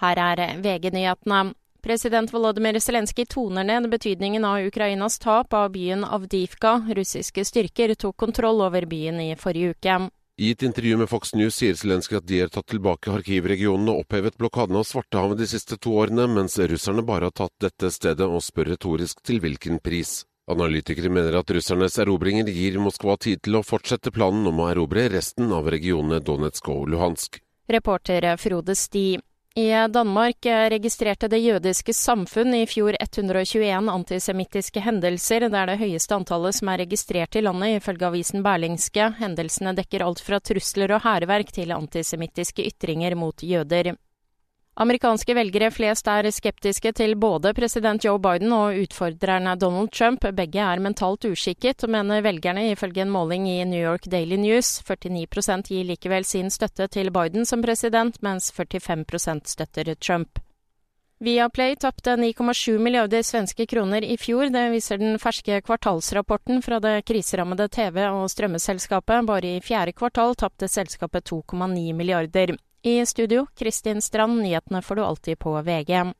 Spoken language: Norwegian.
Her er VG-nyhetene. President Volodymyr Zelenskyj toner ned betydningen av Ukrainas tap av byen Avdivka. Russiske styrker tok kontroll over byen i forrige uke. I et intervju med Fox News sier Zelenskyj at de har tatt tilbake Kharkiv-regionen og opphevet blokaden av Svartehavet de siste to årene, mens russerne bare har tatt dette stedet og spør retorisk til hvilken pris. Analytikere mener at russernes erobringer gir Moskva tid til å fortsette planen om å erobre resten av regionene Donetsk og Luhansk. Reporter Frode Sti. I Danmark registrerte Det jødiske samfunn i fjor 121 antisemittiske hendelser. Det er det høyeste antallet som er registrert i landet, ifølge avisen Berlingske. Hendelsene dekker alt fra trusler og hærverk til antisemittiske ytringer mot jøder. Amerikanske velgere flest er skeptiske til både president Joe Biden og utfordreren Donald Trump. Begge er mentalt uskikket, mener velgerne ifølge en måling i New York Daily News. 49% gir likevel sin støtte til Biden som president, mens 45% støtter Trump. Viaplay tapte 9,7 milliarder svenske kroner i fjor. Det viser den ferske kvartalsrapporten fra det kriserammede TV- og strømmeselskapet. Bare i fjerde kvartal tapte selskapet 2,9 milliarder. I studio, Kristin Strand, nyhetene får du alltid på VG.